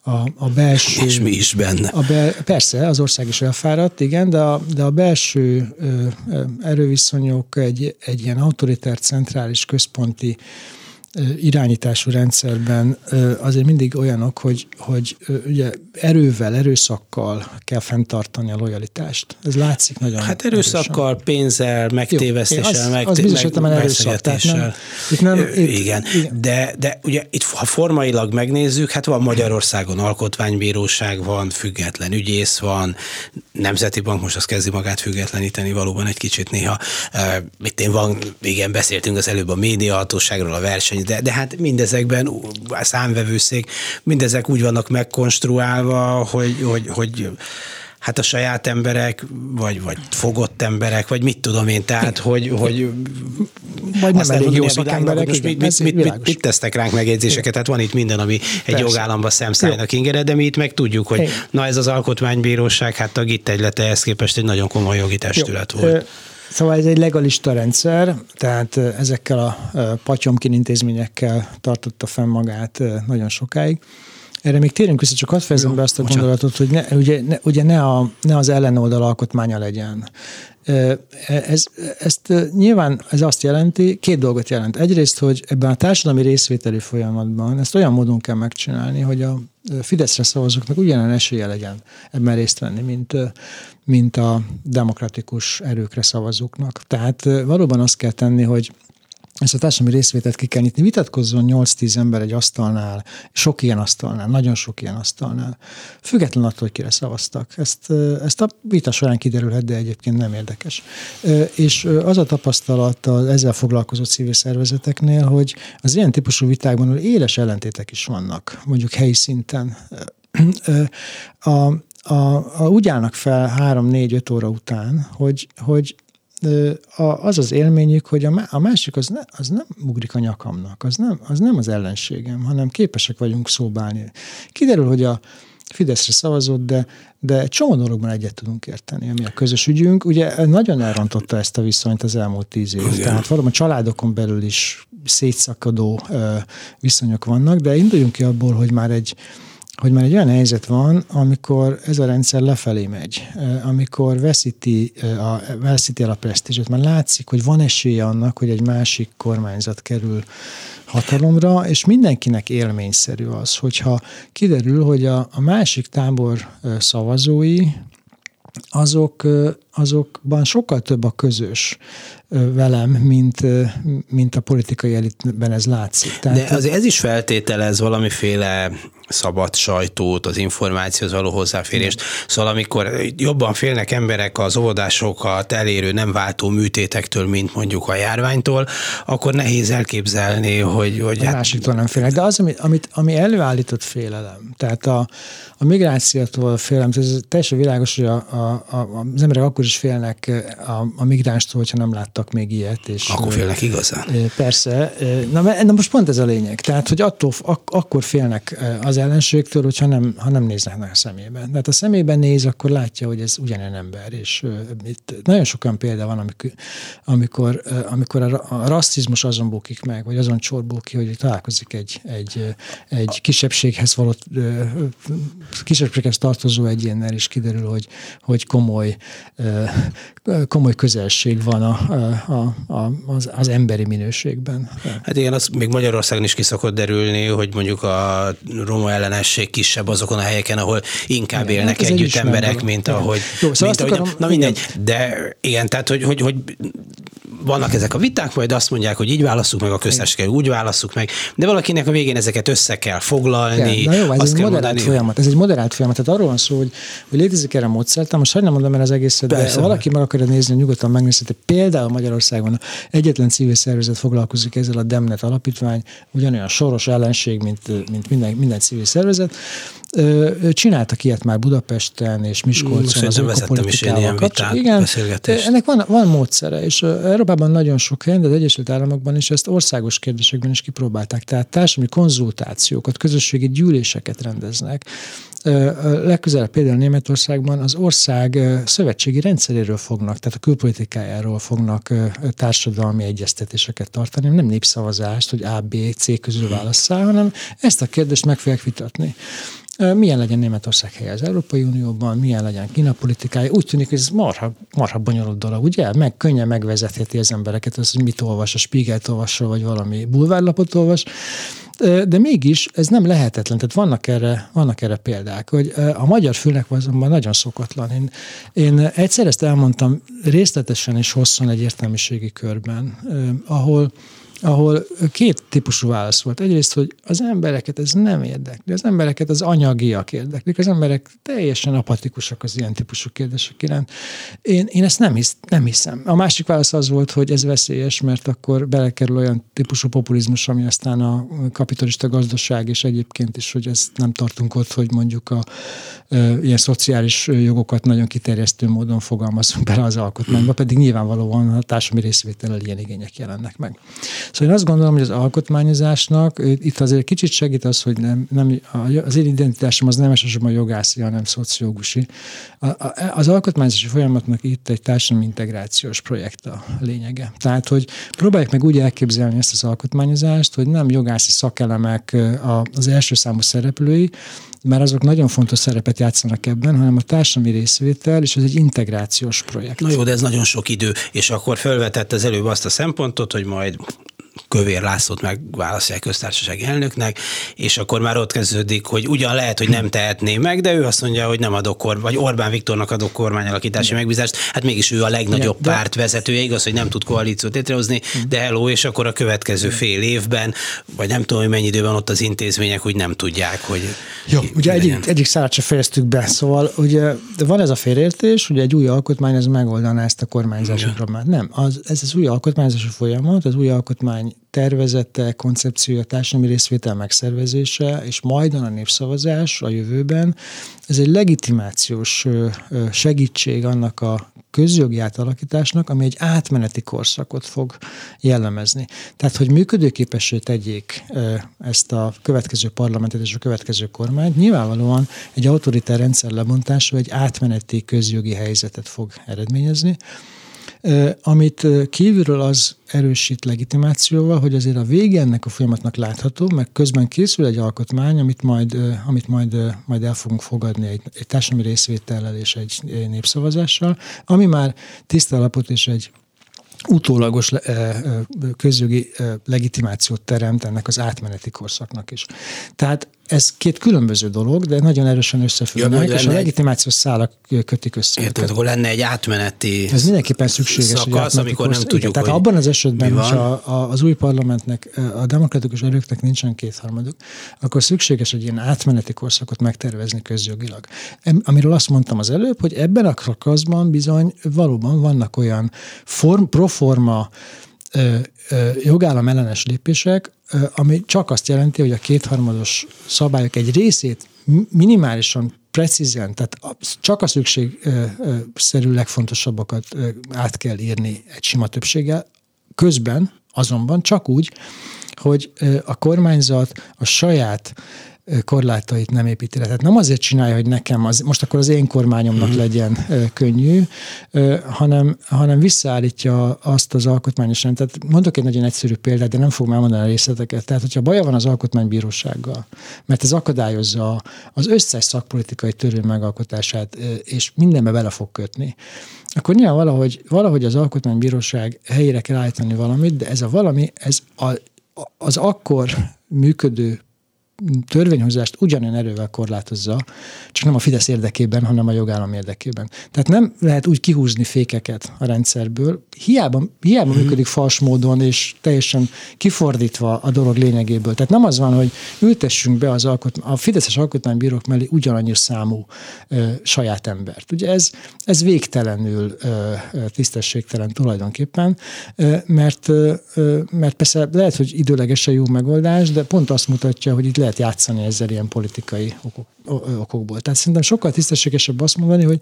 A, a belső... És mi is benne. A be, persze, az ország is elfáradt, igen, de a, de a belső ö, ö, erőviszonyok egy, egy ilyen autoritár, centrális, központi irányítású rendszerben azért mindig olyanok, hogy, hogy ugye erővel, erőszakkal kell fenntartani a lojalitást. Ez látszik nagyon Hát erőszakkal, erősen. pénzzel, megtévesztéssel, meg, az biztos, meg, erőszak, tehát nem, itt nem, itt, igen. igen, de, de ugye itt ha formailag megnézzük, hát van Magyarországon alkotmánybíróság, van független ügyész, van Nemzeti Bank, most azt kezdi magát függetleníteni valóban egy kicsit néha. Mit én van, igen, beszéltünk az előbb a médiahatóságról, a verseny de, de hát mindezekben a számvevőszék, mindezek úgy vannak megkonstruálva, hogy, hogy, hogy hát a saját emberek, vagy, vagy fogott emberek, vagy mit tudom én, tehát, hogy, hogy vagy nem elég jó szakemberek. Most mit, mit, mit, mit, mit tesztek ránk megjegyzéseket? Tehát van itt minden, ami egy Persze. jogállamba szemszájnak ingere, de mi itt meg tudjuk, hogy na ez az alkotmánybíróság, hát a GIT egylete ehhez képest egy nagyon komoly jogi testület jó. volt. Szóval ez egy legalista rendszer, tehát ezekkel a patyomkin intézményekkel tartotta fenn magát nagyon sokáig. Erre még térünk vissza, csak hadd fejezem be azt a gondolatot, hogy ne, ugye, ne, ugye ne, a, ne az ellenoldal alkotmánya legyen. Ez, ezt nyilván ez azt jelenti, két dolgot jelent. Egyrészt, hogy ebben a társadalmi részvételi folyamatban ezt olyan módon kell megcsinálni, hogy a Fideszre szavazóknak ugyanolyan esélye legyen ebben részt venni, mint, mint a demokratikus erőkre szavazóknak. Tehát valóban azt kell tenni, hogy ezt a társadalmi részvételt ki kell nyitni. Vitatkozzon 8-10 ember egy asztalnál, sok ilyen asztalnál, nagyon sok ilyen asztalnál. Független attól, hogy kire szavaztak. Ezt, ezt a vita során kiderülhet, de egyébként nem érdekes. És az a tapasztalat az ezzel foglalkozó civil szervezeteknél, hogy az ilyen típusú vitákban éles ellentétek is vannak, mondjuk helyi szinten. A, a, a, úgy állnak fel három-négy-öt óra után, hogy, hogy az az élményük, hogy a másik az, ne, az nem ugrik a nyakamnak, az nem, az nem az ellenségem, hanem képesek vagyunk szóbálni. Kiderül, hogy a Fideszre szavazott, de, de egy csomó dologban egyet tudunk érteni, ami a közös ügyünk. Ugye nagyon elrontotta ezt a viszonyt az elmúlt tíz év. Igen. Tehát valóban családokon belül is szétszakadó viszonyok vannak, de induljunk ki abból, hogy már egy hogy már egy olyan helyzet van, amikor ez a rendszer lefelé megy, amikor veszíti, a, veszíti el a presztízset, mert látszik, hogy van esélye annak, hogy egy másik kormányzat kerül hatalomra, és mindenkinek élményszerű az, hogyha kiderül, hogy a, a másik tábor szavazói, azok, azokban sokkal több a közös velem, mint, mint a politikai elitben ez látszik. Tehát, De azért ez is feltételez valamiféle szabad sajtót, az információhoz való hozzáférést. Szóval amikor jobban félnek emberek az óvodásokat elérő nem váltó műtétektől, mint mondjuk a járványtól, akkor nehéz elképzelni, hogy... hogy a hát... másiktól nem félnek. De az, amit, amit, ami előállított félelem, tehát a, a migrációtól félelem, ez teljesen világos, hogy a, a, a, az emberek akkor is félnek a, a migránstól, hogyha nem láttak még ilyet. És, akkor félnek igazán. Persze. Na, na most pont ez a lényeg. Tehát, hogy attól ak, akkor félnek az ellenségtől, hogyha nem, ha nem néznek a szemében. Tehát a szemében néz, akkor látja, hogy ez ugyanilyen ember, és itt nagyon sokan példa van, amikor, amikor, amikor a, a rasszizmus azon bukik meg, vagy azon csorbul ki, hogy találkozik egy, egy, egy kisebbséghez való, kisebbséghez tartozó egyénnel, és kiderül, hogy, hogy komoly, komoly közelség van a, a, a, az, az emberi minőségben. Hát igen, az még Magyarországon is ki szokott derülni, hogy mondjuk a roma ellenesség kisebb azokon a helyeken, ahol inkább igen, élnek hát együtt emberek, mint ahogy... Jó, szóval mint ahogy akarom, na mindegy, de igen, tehát hogy, hogy, hogy vannak ezek a viták, majd azt mondják, hogy így válasszuk meg, a köztársaság úgy válasszuk meg, de valakinek a végén ezeket össze kell foglalni. Ja, na jó, ez egy moderált mondani. folyamat. Ez egy moderált folyamat. Tehát arról van szó, hogy, hogy létezik erre a módszert, most nem mondom el az egészet, Persze. de valaki meg akarja nézni, nyugodtan megnézheti. Például Magyarországon egyetlen civil szervezet foglalkozik ezzel a Demnet alapítvány, ugyanolyan soros ellenség, mint, mint minden, minden civil szervezet. Csináltak ilyet már Budapesten és Miskolcon az ökopolitikával kapcsolatban. Igen, ennek van, van módszere, és Európában nagyon sok helyen, de az Egyesült Államokban is ezt országos kérdésekben is kipróbálták. Tehát társadalmi konzultációkat, közösségi gyűléseket rendeznek. Legközelebb például Németországban az ország szövetségi rendszeréről fognak, tehát a külpolitikájáról fognak társadalmi egyeztetéseket tartani, nem népszavazást, hogy A, B, C közül válasszál, hanem ezt a kérdést meg fogják vitatni milyen legyen Németország helye az Európai Unióban, milyen legyen Kína politikája. Úgy tűnik, hogy ez marha, marha bonyolult dolog, ugye? Meg könnyen megvezetheti az embereket, az, hogy mit olvas, a Spiegelt olvasol, vagy valami bulvárlapot olvas, de mégis ez nem lehetetlen, tehát vannak erre, vannak erre példák, hogy a magyar fülnek azonban nagyon szokatlan. Én, én egyszer ezt elmondtam részletesen és hosszan egy értelmiségi körben, ahol ahol két típusú válasz volt. Egyrészt, hogy az embereket ez nem érdekli, az embereket az anyagiak érdeklik, az emberek teljesen apatikusak az ilyen típusú kérdések iránt. Én, én ezt nem, hisz, nem hiszem. A másik válasz az volt, hogy ez veszélyes, mert akkor belekerül olyan típusú populizmus, ami aztán a kapitalista gazdaság, és egyébként is, hogy ezt nem tartunk ott, hogy mondjuk a, e, ilyen szociális jogokat nagyon kiterjesztő módon fogalmazunk bele az alkotmányba, pedig nyilvánvalóan a társadalmi részvétellel ilyen igények jelennek meg. Szóval én azt gondolom, hogy az alkotmányozásnak itt azért kicsit segít az, hogy nem, nem az én identitásom az nem elsősorban jogászi, hanem szociológusi. Az alkotmányozási folyamatnak itt egy társadalmi integrációs projekt a lényege. Tehát, hogy próbáljuk meg úgy elképzelni ezt az alkotmányozást, hogy nem jogászi szakelemek az első számú szereplői, mert azok nagyon fontos szerepet játszanak ebben, hanem a társadalmi részvétel, és ez egy integrációs projekt. Na jó, de ez nagyon sok idő, és akkor felvetett az előbb azt a szempontot, hogy majd Kövér Lászlót megválasztják köztársasági elnöknek, és akkor már ott kezdődik, hogy ugyan lehet, hogy nem tehetné meg, de ő azt mondja, hogy nem adok kor, vagy Orbán Viktornak adok kormányalakítási megbízást, hát mégis ő a legnagyobb de, párt vezetője, igaz, hogy nem tud koalíciót létrehozni, de hello, és akkor a következő fél évben, vagy nem tudom, hogy mennyi időben ott az intézmények úgy nem tudják, hogy... Jó, ugye egyik, egyik szállat se fejeztük be, szóval ugye de van ez a félértés, hogy egy új alkotmány ez megoldaná ezt a kormányzási problémát. Nem, az, ez az új alkotmányzási folyamat, az új alkotmány tervezete, koncepciója, társadalmi részvétel megszervezése, és majd a népszavazás a jövőben, ez egy legitimációs segítség annak a közjogi átalakításnak, ami egy átmeneti korszakot fog jellemezni. Tehát, hogy működőképessé tegyék ezt a következő parlamentet és a következő kormányt, nyilvánvalóan egy autoritár rendszer lebontása egy átmeneti közjogi helyzetet fog eredményezni, amit kívülről az erősít legitimációval, hogy azért a vége ennek a folyamatnak látható, meg közben készül egy alkotmány, amit majd, amit majd, majd el fogunk fogadni egy, egy társadalmi részvétellel és egy népszavazással, ami már tiszta alapot és egy utólagos közjogi legitimációt teremt ennek az átmeneti korszaknak is. Tehát ez két különböző dolog, de nagyon erősen összefüggnek, ja, és a legitimációs szálak kötik össze. Érted, akkor lenne egy átmeneti Ez mindenképpen szükséges. Szakasz, amikor nem tudjuk, igen, Tehát abban az esetben, hogy a, a, az új parlamentnek, a demokratikus erőknek nincsen kétharmaduk, akkor szükséges egy ilyen átmeneti korszakot megtervezni közjogilag. Amiről azt mondtam az előbb, hogy ebben a szakaszban bizony valóban vannak olyan form, proforma jogállam ellenes lépések, ami csak azt jelenti, hogy a kétharmados szabályok egy részét minimálisan precízen, tehát csak a szükségszerű legfontosabbakat át kell írni egy sima többséggel, közben azonban csak úgy, hogy a kormányzat a saját korlátait nem építi le. Tehát nem azért csinálja, hogy nekem, az, most akkor az én kormányomnak uh-huh. legyen könnyű, hanem, hanem visszaállítja azt az alkotmányos rendet. Tehát mondok egy nagyon egyszerű példát, de nem fogom elmondani a részleteket. Tehát, hogyha baja van az alkotmánybírósággal, mert ez akadályozza az összes szakpolitikai törvény megalkotását, és mindenbe bele fog kötni, akkor nyilván valahogy, valahogy az alkotmánybíróság helyére kell állítani valamit, de ez a valami, ez a, az akkor működő törvényhozást ugyanolyan erővel korlátozza, csak nem a Fidesz érdekében, hanem a jogállam érdekében. Tehát nem lehet úgy kihúzni fékeket a rendszerből, hiába, hiába mm. működik fals módon és teljesen kifordítva a dolog lényegéből. Tehát nem az van, hogy ültessünk be az alkot, a Fideszes alkotmánybírók mellé ugyanannyi számú ö, saját embert. Ugye ez, ez végtelenül ö, tisztességtelen tulajdonképpen, ö, mert, ö, mert persze lehet, hogy időlegesen jó megoldás, de pont azt mutatja, hogy itt lehet játszani ezzel ilyen politikai okok, okokból. Tehát szerintem sokkal tisztességesebb azt mondani, hogy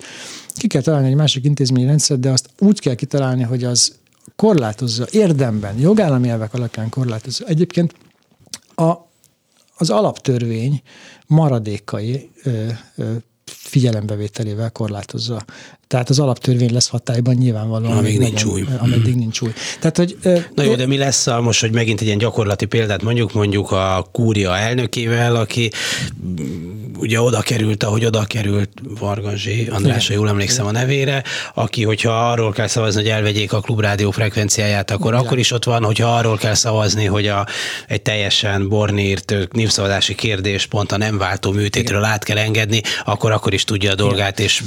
ki kell találni egy másik intézményi rendszer, de azt úgy kell kitalálni, hogy az korlátozza érdemben, jogállami elvek alapján korlátozza. Egyébként a, az alaptörvény maradékai ö, ö, figyelembevételével korlátozza. Tehát az alaptörvény lesz hatályban nyilvánvalóan. Amíg nincs új. Ameddig nincs új. Tehát, hogy, Na jó, de mi lesz a, most, hogy megint egy ilyen gyakorlati példát mondjuk, mondjuk a kúria elnökével, aki ugye oda került, ahogy oda került Varganzsi András, jól emlékszem a nevére, aki, hogyha arról kell szavazni, hogy elvegyék a klubrádió frekvenciáját, akkor Igen. akkor is ott van, hogyha arról kell szavazni, hogy a, egy teljesen bornírt népszavazási kérdés pont a nem váltó műtétről át kell engedni, akkor akkor is tudja a dolgát, és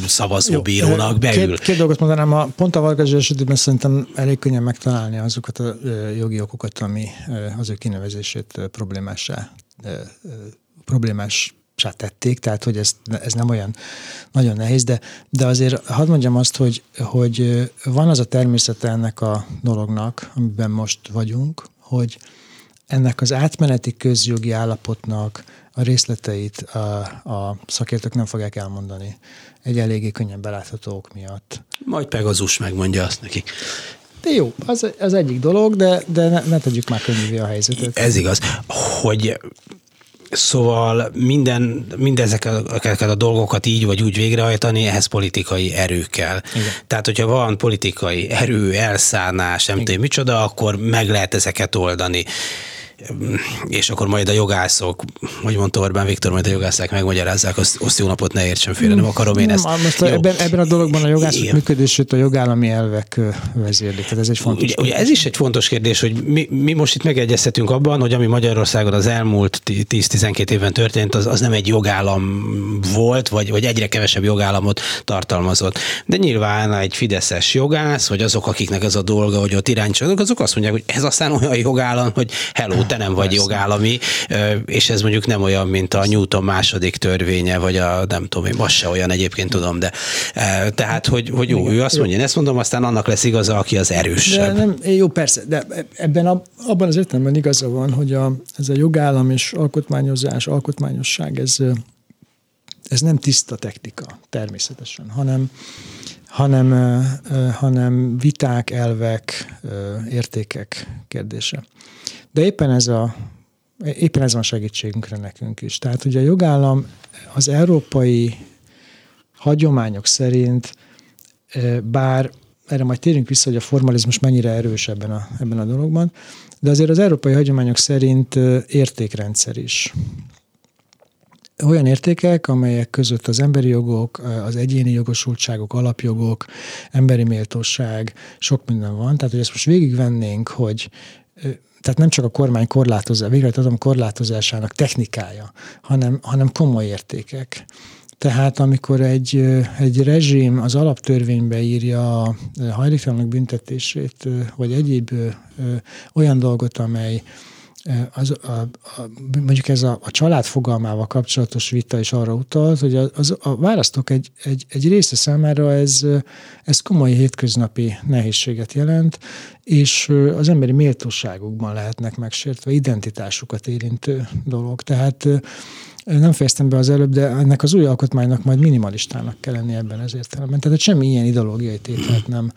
szavazóbírónak beül. Két, két dolgot mondanám, a, pont a Vargas esetében szerintem elég könnyen megtalálni azokat a jogi okokat, ami az ő kinevezését problémássá problémás tették, tehát hogy ez, ez nem olyan nagyon nehéz, de, de azért hadd mondjam azt, hogy, hogy van az a természete ennek a dolognak, amiben most vagyunk, hogy ennek az átmeneti közjogi állapotnak a részleteit a, a szakértők nem fogják elmondani. Egy eléggé könnyen belátható ok miatt. Majd Pegazus megmondja azt nekik. De jó, az, az egyik dolog, de, de ne, ne tegyük már könnyűvé a helyzetet. Ez igaz, hogy Szóval minden, mindezeket a dolgokat így vagy úgy végrehajtani, ehhez politikai erő kell. Igen. Tehát, hogyha van politikai erő, elszánás, nem tudom micsoda, akkor meg lehet ezeket oldani és akkor majd a jogászok, hogy mondta Orbán Viktor, majd a jogászok megmagyarázzák, azt, azt jó napot ne értsen félre, nem akarom én ezt. Most ebben, ebben a dologban a jogászok Igen. működését a jogállami elvek vezérlik, tehát ez egy fontos ugye, ugye ez is egy fontos kérdés, hogy mi, mi most itt megegyezhetünk abban, hogy ami Magyarországon az elmúlt 10-12 évben történt, az, az nem egy jogállam volt, vagy, vagy egyre kevesebb jogállamot tartalmazott. De nyilván egy fideszes jogász, vagy azok, akiknek ez a dolga, hogy ott irányítsanak, azok azt mondják, hogy ez aztán olyan jogállam, hogy hello, te nem vagy Persze. jogállami, és ez mondjuk nem olyan, mint a Newton második törvénye, vagy a nem tudom én, az se olyan egyébként tudom, de tehát, hogy, hogy jó, ő azt mondja, én ezt mondom, aztán annak lesz igaza, aki az erősebb. De nem, jó, persze, de ebben a, abban az értelemben igaza van, hogy a, ez a jogállam és alkotmányozás, alkotmányosság, ez, ez nem tiszta technika természetesen, hanem hanem, hanem viták, elvek, értékek kérdése. De éppen ez a éppen ez van segítségünkre nekünk is. Tehát ugye a jogállam az európai hagyományok szerint, bár erre majd térünk vissza, hogy a formalizmus mennyire erős ebben a, ebben a dologban, de azért az európai hagyományok szerint értékrendszer is. Olyan értékek, amelyek között az emberi jogok, az egyéni jogosultságok, alapjogok, emberi méltóság, sok minden van. Tehát, hogy ezt most végigvennénk, hogy tehát nem csak a kormány korlátozza, végrehajtatom korlátozásának technikája, hanem, hanem komoly értékek. Tehát amikor egy, egy rezsim az alaptörvénybe írja a hajléktalanok büntetését, vagy egyéb olyan dolgot, amely az, a, a, mondjuk ez a, a család fogalmával kapcsolatos vita is arra utalt, hogy az, a választók egy, egy, egy része számára ez, ez komoly hétköznapi nehézséget jelent, és az emberi méltóságukban lehetnek megsértve, identitásukat érintő dolog. Tehát nem fejeztem be az előbb, de ennek az új alkotmánynak majd minimalistának kell lenni ebben az értelemben. Tehát semmi ilyen ideológiai tételt nem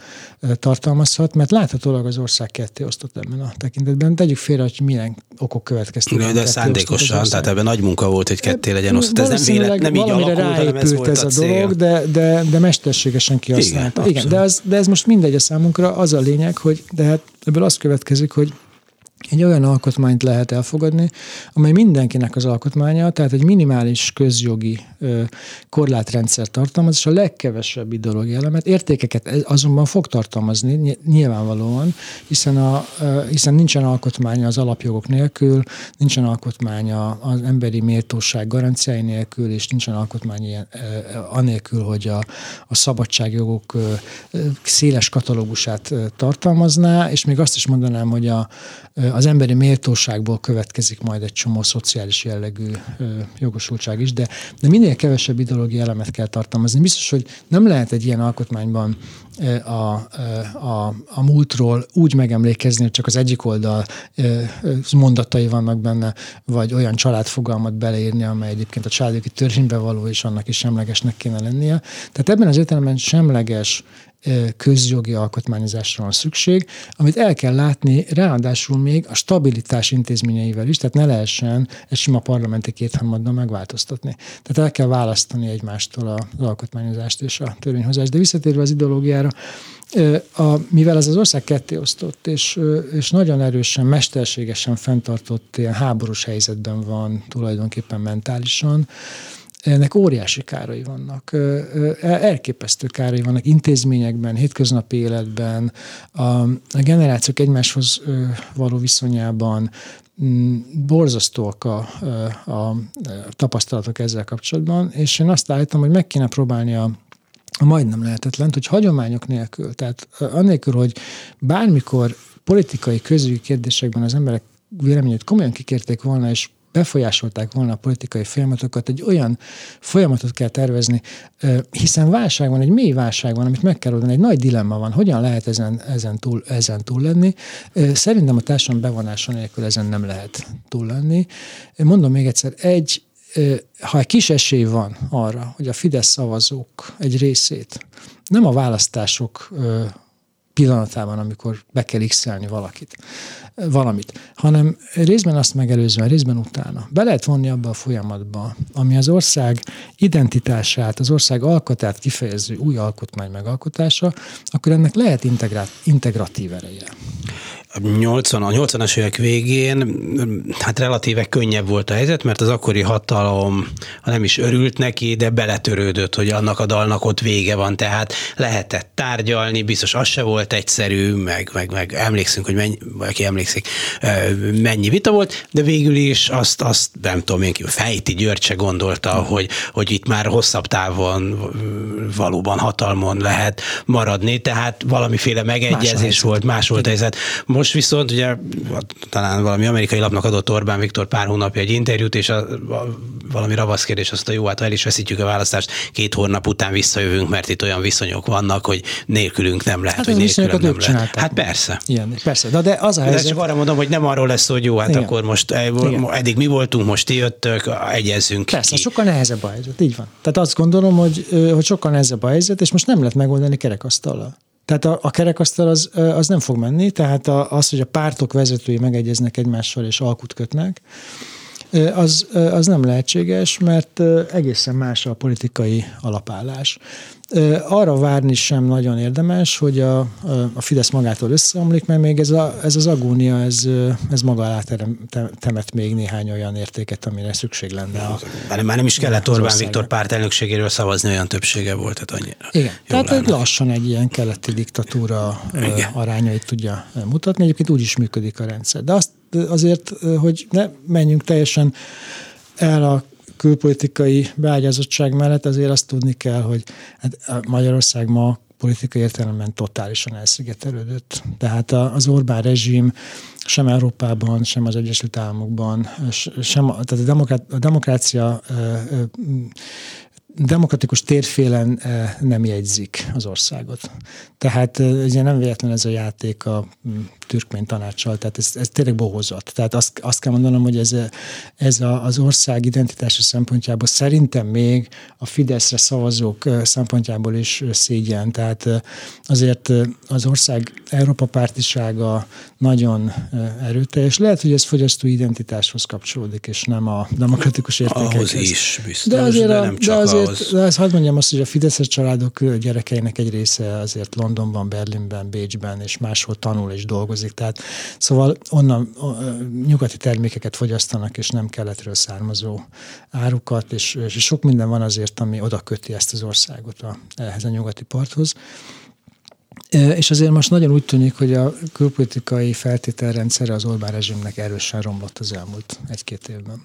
tartalmazhat, mert láthatólag az ország ketté osztott ebben a tekintetben. Tegyük félre, hogy milyen okok következtek. De, szándékosan, tehát ebben nagy munka volt, hogy ketté legyen osztott. Ez nem, vélet, nem így alakult, hanem ez volt ez a, a dolog, de, de, de mesterségesen kihasználta. Igen, Igen de, az, de ez most mindegy a számunkra. Az a lényeg, hogy de hát ebből az következik, hogy egy olyan alkotmányt lehet elfogadni, amely mindenkinek az alkotmánya, tehát egy minimális közjogi korlátrendszer tartalmaz, és a legkevesebb ideológiai elemet, értékeket azonban fog tartalmazni nyilvánvalóan, hiszen, a, hiszen nincsen alkotmánya az alapjogok nélkül, nincsen alkotmánya az emberi méltóság garanciái nélkül, és nincsen alkotmány ilyen, anélkül, hogy a, a szabadságjogok széles katalógusát tartalmazná, és még azt is mondanám, hogy a, az emberi méltóságból következik majd egy csomó szociális jellegű jogosultság is, de, de minél kevesebb ideológiai elemet kell tartalmazni. Biztos, hogy nem lehet egy ilyen alkotmányban a, a, a múltról úgy megemlékezni, hogy csak az egyik oldal mondatai vannak benne, vagy olyan családfogalmat beleírni, amely egyébként a családjogi törvénybe való, és annak is semlegesnek kéne lennie. Tehát ebben az értelemben semleges közjogi alkotmányozásra van szükség, amit el kell látni ráadásul még a stabilitás intézményeivel is, tehát ne lehessen egy sima parlamenti kétharmaddal megváltoztatni. Tehát el kell választani egymástól az alkotmányozást és a törvényhozást. De visszatérve az ideológiára, a, mivel ez az ország ketté osztott, és, és nagyon erősen, mesterségesen fenntartott ilyen háborús helyzetben van tulajdonképpen mentálisan, ennek óriási kárai vannak, elképesztő kárai vannak intézményekben, hétköznapi életben, a, generációk egymáshoz való viszonyában, mm, borzasztóak a, a, tapasztalatok ezzel kapcsolatban, és én azt állítom, hogy meg kéne próbálni a a majdnem lehetetlen, hogy hagyományok nélkül, tehát annélkül, hogy bármikor politikai, közügyi kérdésekben az emberek véleményét komolyan kikérték volna, és befolyásolták volna a politikai folyamatokat, egy olyan folyamatot kell tervezni, hiszen válság van, egy mély válság van, amit meg kell oldani, egy nagy dilemma van, hogyan lehet ezen, ezen, túl, ezen túl lenni. Szerintem a társadalom bevonása nélkül ezen nem lehet túl lenni. Mondom még egyszer, egy, ha egy kis esély van arra, hogy a Fidesz szavazók egy részét nem a választások pillanatában, amikor be kell x valakit, valamit, hanem részben azt megelőzve, részben utána. Be lehet vonni abba a folyamatba, ami az ország identitását, az ország alkotát kifejező új alkotmány megalkotása, akkor ennek lehet integrát, integratív ereje. 80, a 80-as évek végén hát relatíve könnyebb volt a helyzet, mert az akkori hatalom, ha nem is örült neki, de beletörődött, hogy annak a dalnak ott vége van, tehát lehetett tárgyalni, biztos az se volt egyszerű, meg, meg, meg emlékszünk, hogy mennyi, vagy aki emlékszik, mennyi vita volt, de végül is azt, azt nem tudom én, Fejti György se gondolta, hogy, hogy itt már hosszabb távon valóban hatalmon lehet maradni, tehát valamiféle megegyezés más volt, más volt helyzet. most viszont ugye talán valami amerikai lapnak adott Orbán Viktor pár hónapja egy interjút, és a, a, valami ravasz kérdés azt a jó, hát el is veszítjük a választást, két hónap után visszajövünk, mert itt olyan viszonyok vannak, hogy nélkülünk nem lehet, hát hogy nélkülünk nem lehet. Hát persze. Igen, persze. De, de az a helyzet... De csak arra mondom, hogy nem arról lesz hogy jó, hát Igen. akkor most eh, Igen. eddig mi voltunk, most ti jöttök, egyezzünk Persze, ki. sokkal nehezebb a helyzet, így van. Tehát azt gondolom, hogy, hogy sokkal nehezebb a helyzet, és most nem lehet megoldani kerekasztallal. Tehát a, a kerekasztal az, az nem fog menni, tehát az, hogy a pártok vezetői megegyeznek egymással és alkut kötnek, az, az nem lehetséges, mert egészen más a politikai alapállás. Arra várni sem nagyon érdemes, hogy a, a Fidesz magától összeomlik, mert még ez, a, ez az agónia, ez, ez maga alá temet még néhány olyan értéket, amire szükség lenne. A, már, már nem is kellett Orbán Viktor párt elnökségéről szavazni, olyan többsége volt, tehát annyira. Igen, tehát lenne. lassan egy ilyen keleti diktatúra Igen. arányait tudja mutatni. Egyébként úgy is működik a rendszer. De azt azért, hogy ne menjünk teljesen el a külpolitikai beágyazottság mellett, azért azt tudni kell, hogy hát Magyarország ma politikai értelemben totálisan elszigetelődött. Tehát az Orbán rezsim sem Európában, sem az Egyesült Államokban, sem, tehát a, demokrácia demokratikus térfélen eh, nem jegyzik az országot. Tehát eh, ugye nem véletlen ez a játék a mm, türkmény tanácssal, tehát ez, ez tényleg bohozat. Tehát azt, azt kell mondanom, hogy ez, ez a, az ország identitása szempontjából szerintem még a Fideszre szavazók eh, szempontjából is szégyen. Tehát azért az ország Európa pártisága nagyon erőteljes. Lehet, hogy ez fogyasztó identitáshoz kapcsolódik, és nem a demokratikus értékekhez. Ahhoz is, biztos, de, azért de nem csak de azért azért, ezt hadd mondjam azt, hogy a Fideszes családok gyerekeinek egy része azért Londonban, Berlinben, Bécsben és máshol tanul és dolgozik. Tehát szóval onnan nyugati termékeket fogyasztanak, és nem keletről származó árukat, és, és sok minden van azért, ami oda köti ezt az országot a, ehhez a nyugati parthoz. És azért most nagyon úgy tűnik, hogy a külpolitikai feltételrendszere az Orbán rezsimnek erősen romlott az elmúlt egy-két évben.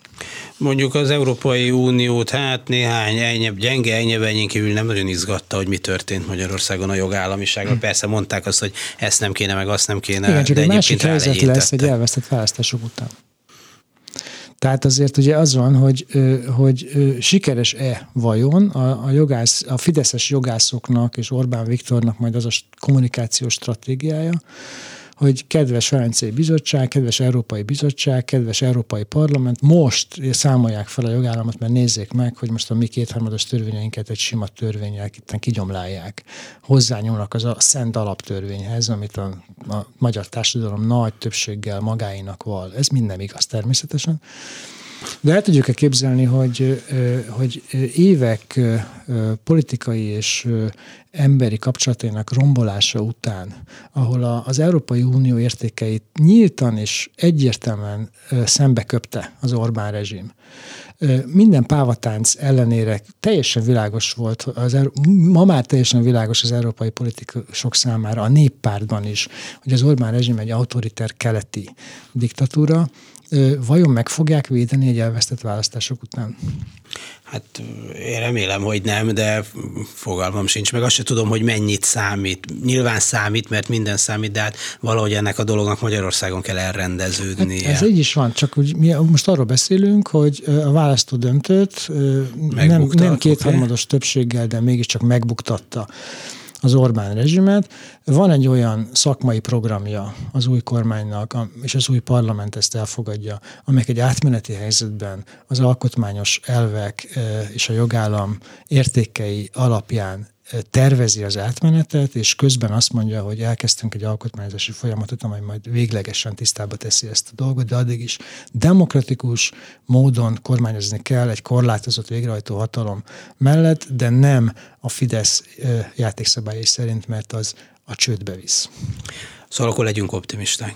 Mondjuk az Európai Uniót, hát néhány enyebb, gyenge enyebbenyin kívül nem nagyon izgatta, hogy mi történt Magyarországon a jogállamisággal. Hm. Persze mondták azt, hogy ezt nem kéne, meg azt nem kéne. Igen, csak de egy másik helyzet lesz egy elvesztett választások után. Tehát azért ugye az van, hogy, hogy sikeres-e vajon a, a, jogász, a fideszes jogászoknak és Orbán Viktornak majd az a kommunikációs stratégiája, hogy kedves Velencei Bizottság, kedves Európai Bizottság, kedves Európai Parlament, most számolják fel a jogállamot, mert nézzék meg, hogy most a mi kétharmados törvényeinket egy sima törvényel itten kigyomlálják. Hozzányúlnak az a szent alaptörvényhez, amit a, a magyar társadalom nagy többséggel magáinak val. Ez minden igaz természetesen. De el tudjuk-e képzelni, hogy, hogy évek politikai és emberi kapcsolatainak rombolása után, ahol az Európai Unió értékeit nyíltan és egyértelműen szembe köpte az Orbán rezsim, minden pávatánc ellenére teljesen világos volt, az, ma már teljesen világos az európai politikusok számára, a néppártban is, hogy az Orbán rezsim egy autoriter keleti diktatúra, vajon meg fogják védeni egy elvesztett választások után? Hát én remélem, hogy nem, de fogalmam sincs, meg azt se tudom, hogy mennyit számít. Nyilván számít, mert minden számít, de hát valahogy ennek a dolognak Magyarországon kell elrendeződnie. Hát ez így is van, csak úgy, mi most arról beszélünk, hogy a választó döntőt nem, nem kétharmados többséggel, de mégiscsak megbuktatta az Orbán rezsimet. Van egy olyan szakmai programja az új kormánynak, és az új parlament ezt elfogadja, amelyek egy átmeneti helyzetben az alkotmányos elvek eh, és a jogállam értékei alapján tervezi az átmenetet, és közben azt mondja, hogy elkezdtünk egy alkotmányozási folyamatot, amely majd véglegesen tisztába teszi ezt a dolgot, de addig is demokratikus módon kormányozni kell egy korlátozott végrehajtó hatalom mellett, de nem a Fidesz játékszabályai szerint, mert az a csődbe visz. Szóval akkor legyünk optimisták.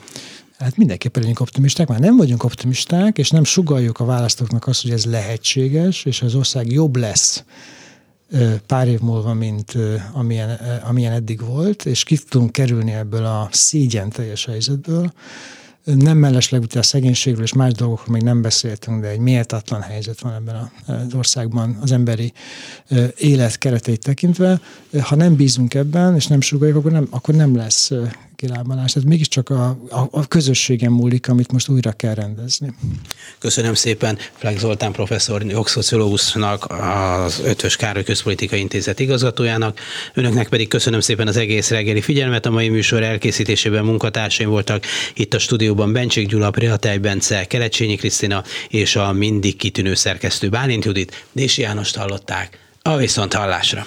Hát mindenképpen legyünk optimisták, már nem vagyunk optimisták, és nem sugaljuk a választóknak azt, hogy ez lehetséges, és az ország jobb lesz pár év múlva, mint amilyen, amilyen eddig volt, és ki tudunk kerülni ebből a szégyen teljes helyzetből. Nem mellesleg ugye a szegénységről és más dolgokról még nem beszéltünk, de egy méltatlan helyzet van ebben az országban az emberi élet kereteit tekintve. Ha nem bízunk ebben, és nem sugaljuk, akkor nem, akkor nem lesz kilábalás. Tehát mégiscsak a, a, a közösségen múlik, amit most újra kell rendezni. Köszönöm szépen Fleck Zoltán professzor, jogszociológusnak, az Ötvös Károly Közpolitikai Intézet igazgatójának. Önöknek pedig köszönöm szépen az egész reggeli figyelmet. A mai műsor elkészítésében munkatársaim voltak itt a stúdióban Bencsik Gyula, Prihatály Bence, Kelecsényi Krisztina és a mindig kitűnő szerkesztő Bálint Judit. Dési Jánost hallották. A viszont hallásra!